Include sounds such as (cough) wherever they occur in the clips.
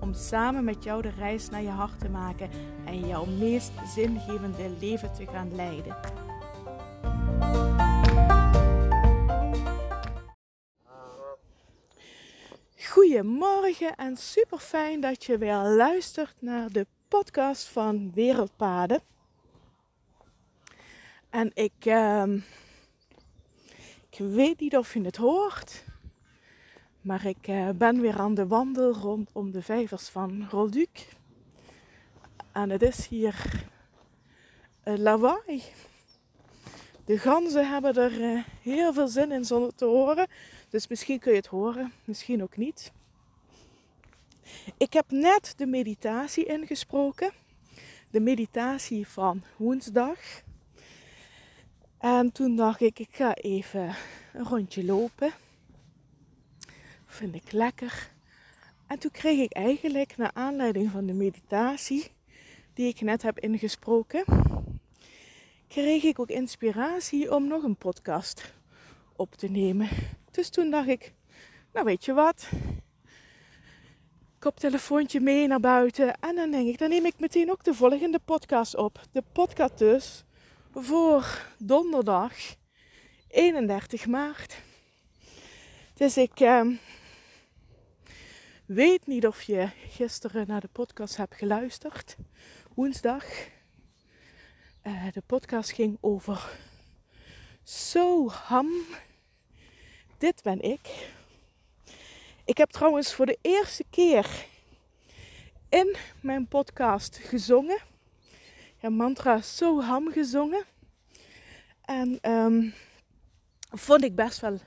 Om samen met jou de reis naar je hart te maken en jouw meest zingevende leven te gaan leiden. Goedemorgen en super fijn dat je weer luistert naar de podcast van Wereldpaden. En ik, uh, ik weet niet of je het hoort, maar ik uh, ben weer aan de wandel rondom de vijvers van Rolduc. En het is hier uh, lawaai. De ganzen hebben er uh, heel veel zin in zonder te horen. Dus misschien kun je het horen, misschien ook niet. Ik heb net de meditatie ingesproken. De meditatie van woensdag. En toen dacht ik, ik ga even een rondje lopen. Vind ik lekker. En toen kreeg ik eigenlijk, naar aanleiding van de meditatie die ik net heb ingesproken, kreeg ik ook inspiratie om nog een podcast op te nemen. Dus toen dacht ik, nou weet je wat, koptelefoontje mee naar buiten. En dan denk ik, dan neem ik meteen ook de volgende podcast op. De podcast dus voor donderdag 31 maart. Dus ik eh, weet niet of je gisteren naar de podcast hebt geluisterd. Woensdag. Uh, de podcast ging over Soham. Dit ben ik. Ik heb trouwens voor de eerste keer in mijn podcast gezongen. Ja, mantra Soham gezongen. En um, vond ik best wel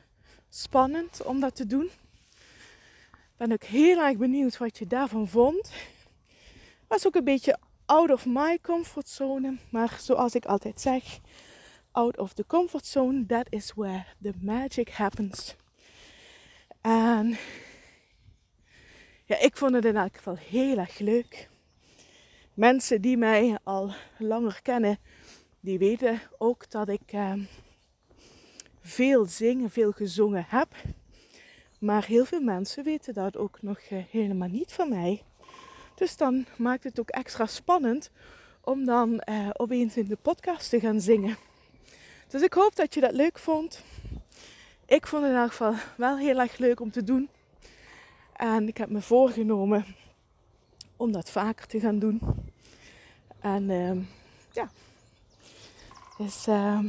spannend om dat te doen. Ben ook heel erg benieuwd wat je daarvan vond. Was ook een beetje out of my comfort zone. Maar zoals ik altijd zeg, out of the comfort zone, that is where the magic happens. En ja, ik vond het in elk geval heel erg leuk. Mensen die mij al langer kennen, die weten ook dat ik uh, veel zingen, veel gezongen heb. Maar heel veel mensen weten dat ook nog uh, helemaal niet van mij. Dus dan maakt het ook extra spannend om dan uh, opeens in de podcast te gaan zingen. Dus ik hoop dat je dat leuk vond. Ik vond het in elk geval wel heel erg leuk om te doen. En ik heb me voorgenomen om dat vaker te gaan doen. En uh, ja. Dus, uh,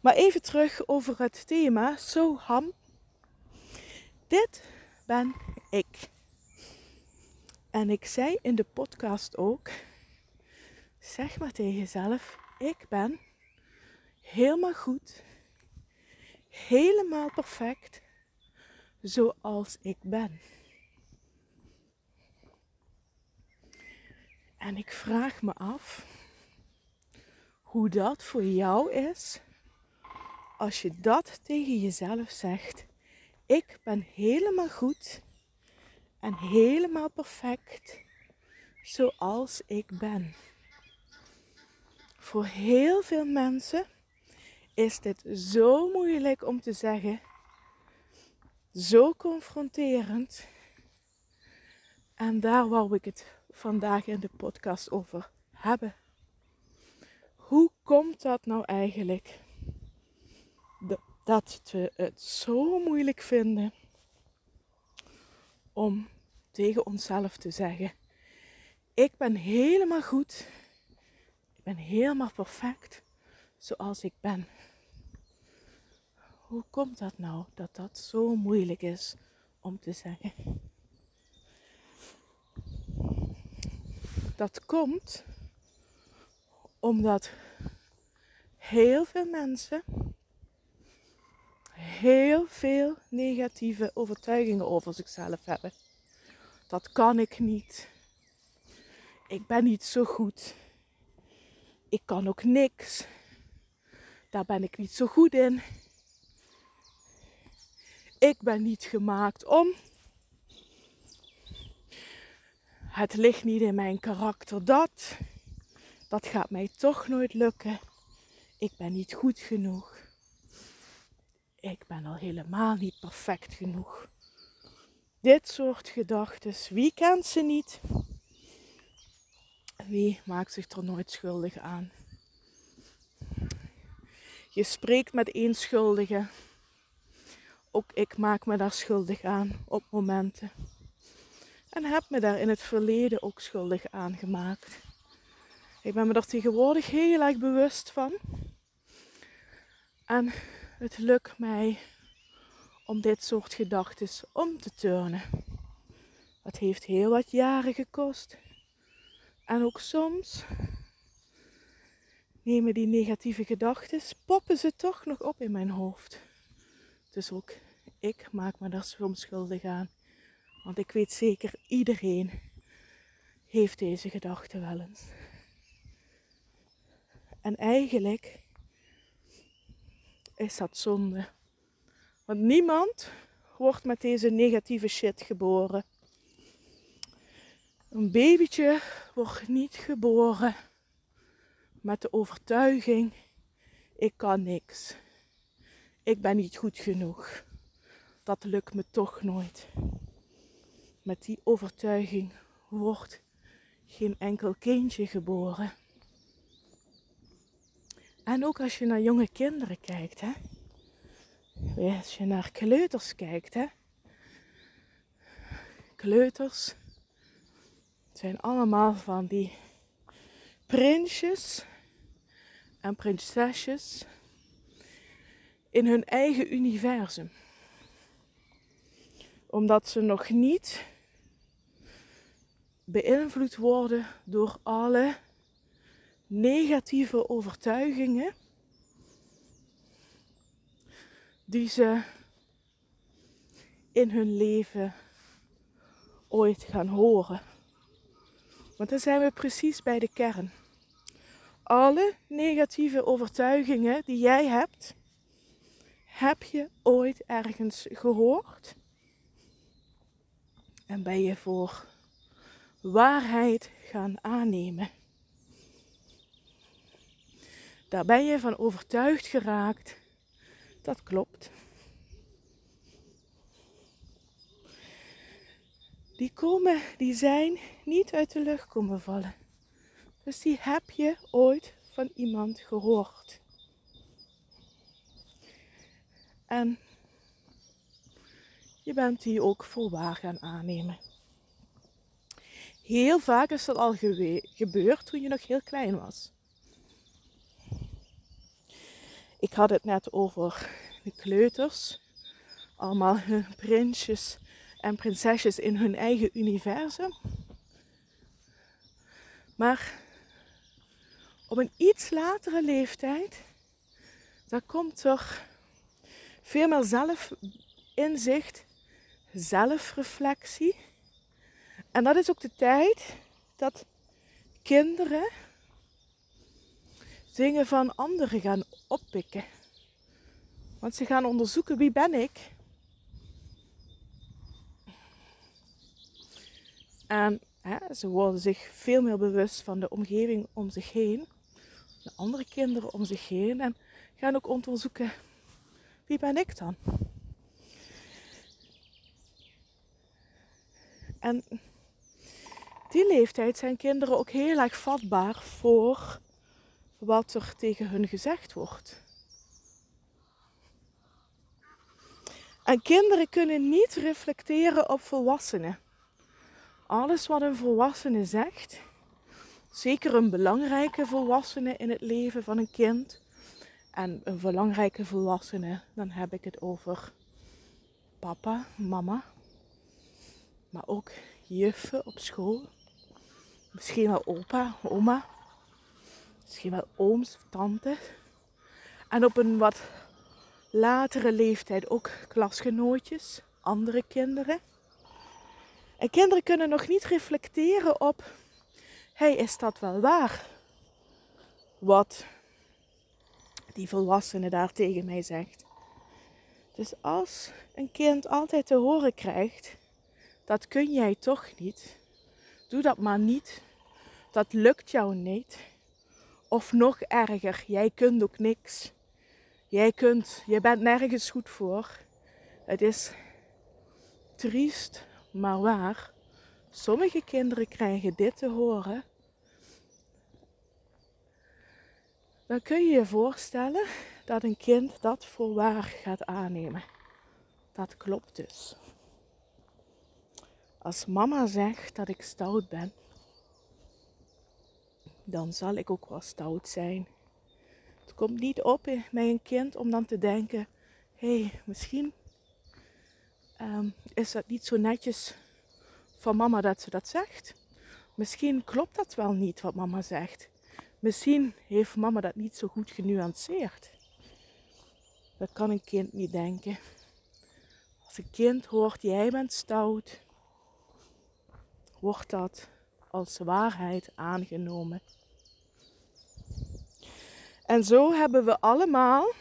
maar even terug over het thema Soham. Dit ben ik. En ik zei in de podcast ook, zeg maar tegen jezelf, ik ben helemaal goed, helemaal perfect, zoals ik ben. En ik vraag me af hoe dat voor jou is als je dat tegen jezelf zegt. Ik ben helemaal goed en helemaal perfect zoals ik ben. Voor heel veel mensen is dit zo moeilijk om te zeggen, zo confronterend. En daar wou ik het vandaag in de podcast over hebben. Hoe komt dat nou eigenlijk? Dat we het zo moeilijk vinden om tegen onszelf te zeggen: Ik ben helemaal goed. Ik ben helemaal perfect zoals ik ben. Hoe komt dat nou dat dat zo moeilijk is om te zeggen? Dat komt omdat heel veel mensen heel veel negatieve overtuigingen over zichzelf hebben. Dat kan ik niet. Ik ben niet zo goed. Ik kan ook niks. Daar ben ik niet zo goed in. Ik ben niet gemaakt om. Het ligt niet in mijn karakter dat. Dat gaat mij toch nooit lukken. Ik ben niet goed genoeg. Ik ben al helemaal niet perfect genoeg. Dit soort gedachten, wie kent ze niet? Wie maakt zich er nooit schuldig aan? Je spreekt met één schuldige. Ook ik maak me daar schuldig aan op momenten. En heb me daar in het verleden ook schuldig aan gemaakt. Ik ben me er tegenwoordig heel erg bewust van. En het lukt mij om dit soort gedachten om te turnen. Het heeft heel wat jaren gekost. En ook soms nemen die negatieve gedachten, poppen ze toch nog op in mijn hoofd. Dus ook ik maak me daar soms schuldig aan. Want ik weet zeker, iedereen heeft deze gedachten wel eens. En eigenlijk is dat zonde. Want niemand wordt met deze negatieve shit geboren. Een babytje wordt niet geboren met de overtuiging: ik kan niks. Ik ben niet goed genoeg. Dat lukt me toch nooit. Met die overtuiging wordt geen enkel kindje geboren. En ook als je naar jonge kinderen kijkt, hè. Als je naar kleuters kijkt, hè. Kleuters zijn allemaal van die prinsjes en prinsesjes in hun eigen universum. Omdat ze nog niet beïnvloed worden door alle negatieve overtuigingen die ze in hun leven ooit gaan horen. Want dan zijn we precies bij de kern. Alle negatieve overtuigingen die jij hebt, heb je ooit ergens gehoord? En ben je voor waarheid gaan aannemen? Daar ben je van overtuigd geraakt. Dat klopt. Die komen, die zijn niet uit de lucht komen vallen. Dus die heb je ooit van iemand gehoord. En je bent die ook voor waar gaan aannemen. Heel vaak is dat al gebeurd toen je nog heel klein was. Ik had het net over de kleuters. Allemaal hun (laughs) prinsjes en prinsesjes in hun eigen universum. Maar op een iets latere leeftijd, daar komt er veel meer zelfinzicht, zelfreflectie. En dat is ook de tijd dat kinderen dingen van anderen gaan oppikken. Want ze gaan onderzoeken wie ben ik. En hè, ze worden zich veel meer bewust van de omgeving om zich heen. De andere kinderen om zich heen. En gaan ook onderzoeken wie ben ik dan. En die leeftijd zijn kinderen ook heel erg vatbaar voor wat er tegen hun gezegd wordt. En kinderen kunnen niet reflecteren op volwassenen. Alles wat een volwassene zegt, zeker een belangrijke volwassene in het leven van een kind, en een belangrijke volwassene, dan heb ik het over papa, mama, maar ook juffen op school, misschien wel opa, oma, misschien wel ooms, tante. En op een wat latere leeftijd ook klasgenootjes, andere kinderen. En kinderen kunnen nog niet reflecteren op, hey, is dat wel waar? wat die volwassene daar tegen mij zegt. Dus als een kind altijd te horen krijgt, dat kun jij toch niet, doe dat maar niet, dat lukt jou niet. Of nog erger, jij kunt ook niks. Jij kunt, je bent nergens goed voor. Het is triest, maar waar. Sommige kinderen krijgen dit te horen. Dan kun je je voorstellen dat een kind dat voor waar gaat aannemen. Dat klopt dus. Als mama zegt dat ik stout ben, dan zal ik ook wel stout zijn. Het komt niet op bij een kind om dan te denken: hé, hey, misschien um, is dat niet zo netjes van mama dat ze dat zegt. Misschien klopt dat wel niet wat mama zegt. Misschien heeft mama dat niet zo goed genuanceerd. Dat kan een kind niet denken. Als een kind hoort jij bent stout, wordt dat als waarheid aangenomen. En zo hebben we allemaal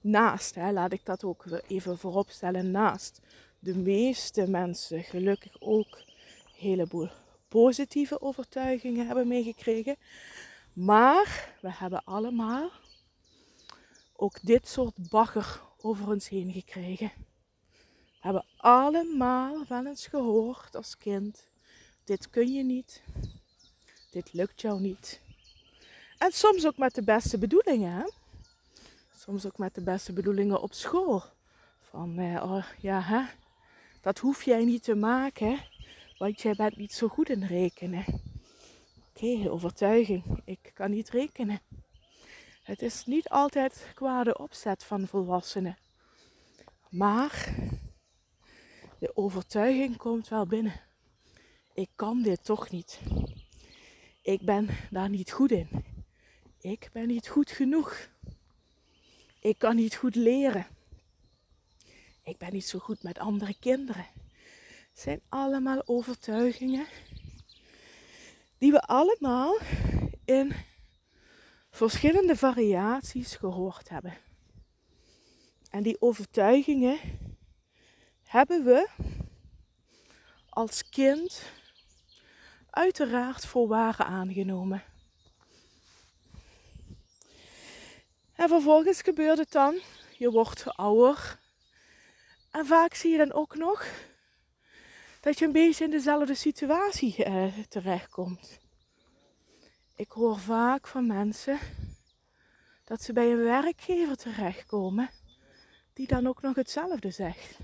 naast, hè, laat ik dat ook even vooropstellen, naast de meeste mensen gelukkig ook een heleboel positieve overtuigingen hebben meegekregen. Maar we hebben allemaal ook dit soort bagger over ons heen gekregen. We hebben allemaal wel eens gehoord als kind: dit kun je niet, dit lukt jou niet. En soms ook met de beste bedoelingen. Hè? Soms ook met de beste bedoelingen op school. Van, eh, oh, ja, hè? dat hoef jij niet te maken, want jij bent niet zo goed in rekenen. Oké, overtuiging. Ik kan niet rekenen. Het is niet altijd kwade opzet van volwassenen. Maar de overtuiging komt wel binnen. Ik kan dit toch niet. Ik ben daar niet goed in. Ik ben niet goed genoeg. Ik kan niet goed leren. Ik ben niet zo goed met andere kinderen. Het zijn allemaal overtuigingen die we allemaal in verschillende variaties gehoord hebben. En die overtuigingen hebben we als kind uiteraard voor waar aangenomen. En vervolgens gebeurt het dan, je wordt ouder. En vaak zie je dan ook nog dat je een beetje in dezelfde situatie eh, terechtkomt. Ik hoor vaak van mensen dat ze bij een werkgever terechtkomen die dan ook nog hetzelfde zegt.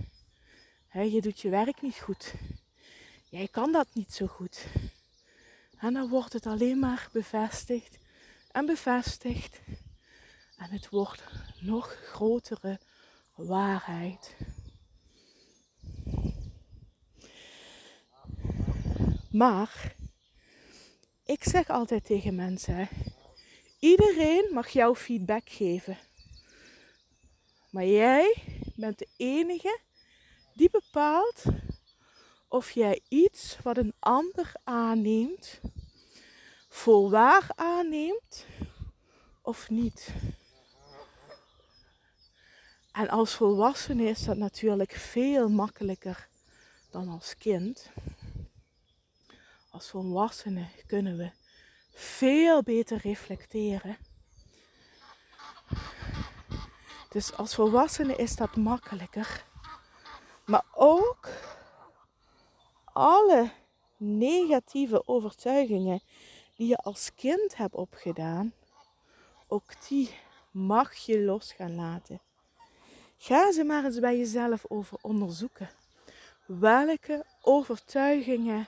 je doet je werk niet goed. Jij kan dat niet zo goed. En dan wordt het alleen maar bevestigd en bevestigd. En het wordt nog grotere waarheid. Maar ik zeg altijd tegen mensen: iedereen mag jouw feedback geven. Maar jij bent de enige die bepaalt of jij iets wat een ander aanneemt, voor waar aanneemt of niet. En als volwassene is dat natuurlijk veel makkelijker dan als kind. Als volwassenen kunnen we veel beter reflecteren. Dus als volwassene is dat makkelijker. Maar ook alle negatieve overtuigingen die je als kind hebt opgedaan, ook die mag je los gaan laten. Ga ze maar eens bij jezelf over onderzoeken. Welke overtuigingen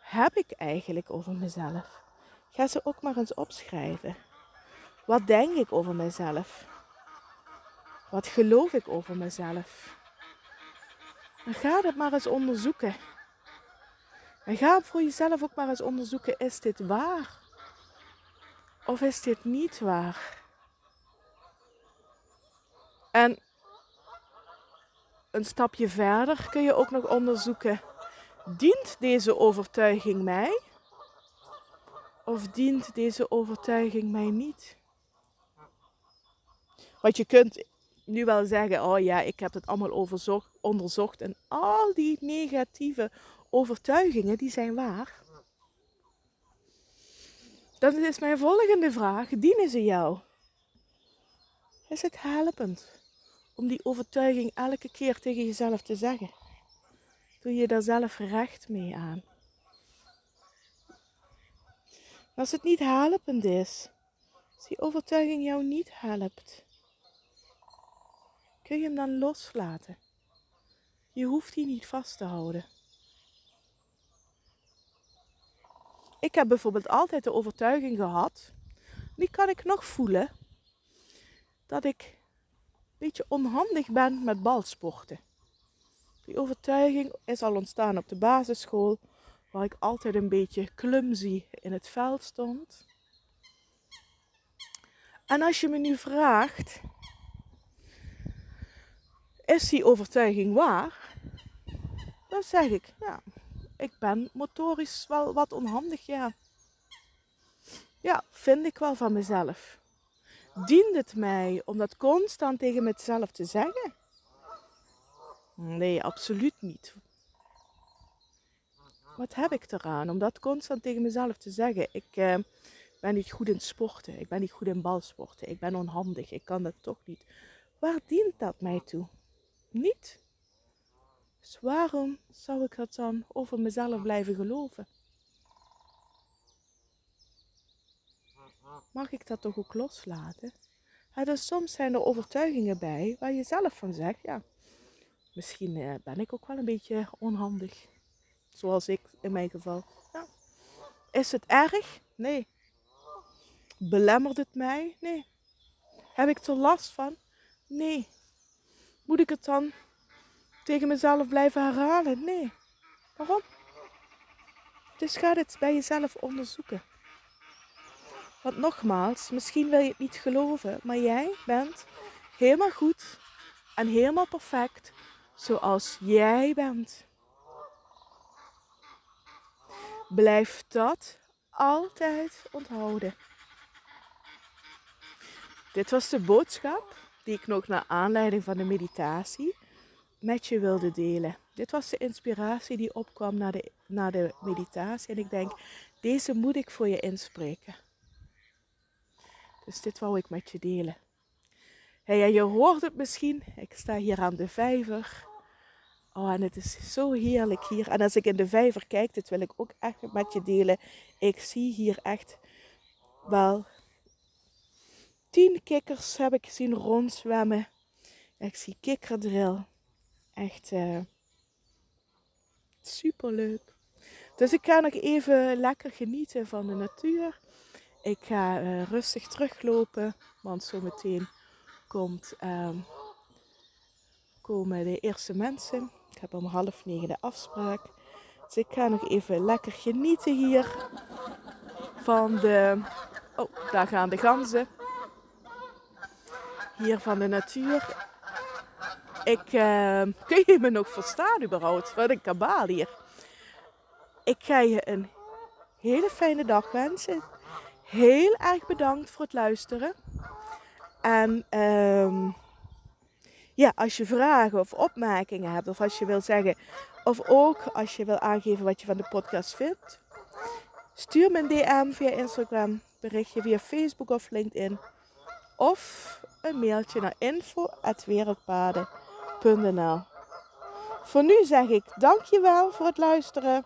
heb ik eigenlijk over mezelf? Ga ze ook maar eens opschrijven. Wat denk ik over mezelf? Wat geloof ik over mezelf? En ga dat maar eens onderzoeken. En ga voor jezelf ook maar eens onderzoeken: is dit waar? Of is dit niet waar? En een stapje verder kun je ook nog onderzoeken: dient deze overtuiging mij? Of dient deze overtuiging mij niet? Want je kunt nu wel zeggen, oh ja, ik heb het allemaal onderzocht en al die negatieve overtuigingen, die zijn waar. Dan is mijn volgende vraag, dienen ze jou? Is het helpend om die overtuiging elke keer tegen jezelf te zeggen? Doe je daar zelf recht mee aan? Als het niet helpend is, als die overtuiging jou niet helpt, kun je hem dan loslaten. Je hoeft die niet vast te houden. Ik heb bijvoorbeeld altijd de overtuiging gehad, die kan ik nog voelen, dat ik beetje onhandig ben met balsporten. Die overtuiging is al ontstaan op de basisschool, waar ik altijd een beetje clumsy in het veld stond. En als je me nu vraagt, is die overtuiging waar? Dan zeg ik, ja, ik ben motorisch wel wat onhandig, ja. Ja, vind ik wel van mezelf. Dient het mij om dat constant tegen mezelf te zeggen? Nee, absoluut niet. Wat heb ik eraan om dat constant tegen mezelf te zeggen? Ik eh, ben niet goed in sporten, ik ben niet goed in balsporten, ik ben onhandig, ik kan dat toch niet. Waar dient dat mij toe? Niet. Dus waarom zou ik dat dan over mezelf blijven geloven? Mag ik dat toch ook loslaten? Dus soms zijn er overtuigingen bij waar je zelf van zegt, ja, misschien eh, ben ik ook wel een beetje onhandig. Zoals ik in mijn geval. Ja. Is het erg? Nee. Belemmert het mij? Nee. Heb ik er last van? Nee. Moet ik het dan tegen mezelf blijven herhalen? Nee. Waarom? Dus ga dit bij jezelf onderzoeken. Want nogmaals, misschien wil je het niet geloven, maar jij bent helemaal goed en helemaal perfect zoals jij bent. Blijf dat altijd onthouden. Dit was de boodschap die ik nog naar aanleiding van de meditatie met je wilde delen. Dit was de inspiratie die opkwam na de, na de meditatie. En ik denk, deze moet ik voor je inspreken. Dus dit wou ik met je delen. Hey, je hoort het misschien. Ik sta hier aan de vijver. Oh, en het is zo heerlijk hier. En als ik in de vijver kijk, dit wil ik ook echt met je delen. Ik zie hier echt wel tien kikkers heb ik zien rondzwemmen. Ik zie kikkerdril. Echt uh, super leuk. Dus ik ga nog even lekker genieten van de natuur. Ik ga uh, rustig teruglopen, want zometeen komt, uh, komen de eerste mensen. Ik heb om half negen de afspraak. Dus ik ga nog even lekker genieten hier van de. Oh, daar gaan de ganzen. Hier van de natuur. Ik, uh, (laughs) kun je me nog verstaan überhaupt? Wat een kabaal hier. Ik ga je een hele fijne dag wensen. Heel erg bedankt voor het luisteren. En um, ja, als je vragen of opmerkingen hebt, of als je wil zeggen, of ook als je wil aangeven wat je van de podcast vindt, stuur me een DM via Instagram, berichtje via Facebook of LinkedIn, of een mailtje naar info.wereldpaden.nl. Voor nu zeg ik dankjewel voor het luisteren.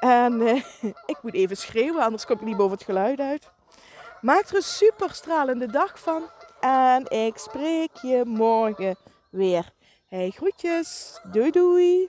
En uh, (laughs) ik moet even schreeuwen, anders kom ik niet boven het geluid uit. Maak er een super stralende dag van. En ik spreek je morgen weer. Hey, groetjes. Doei doei.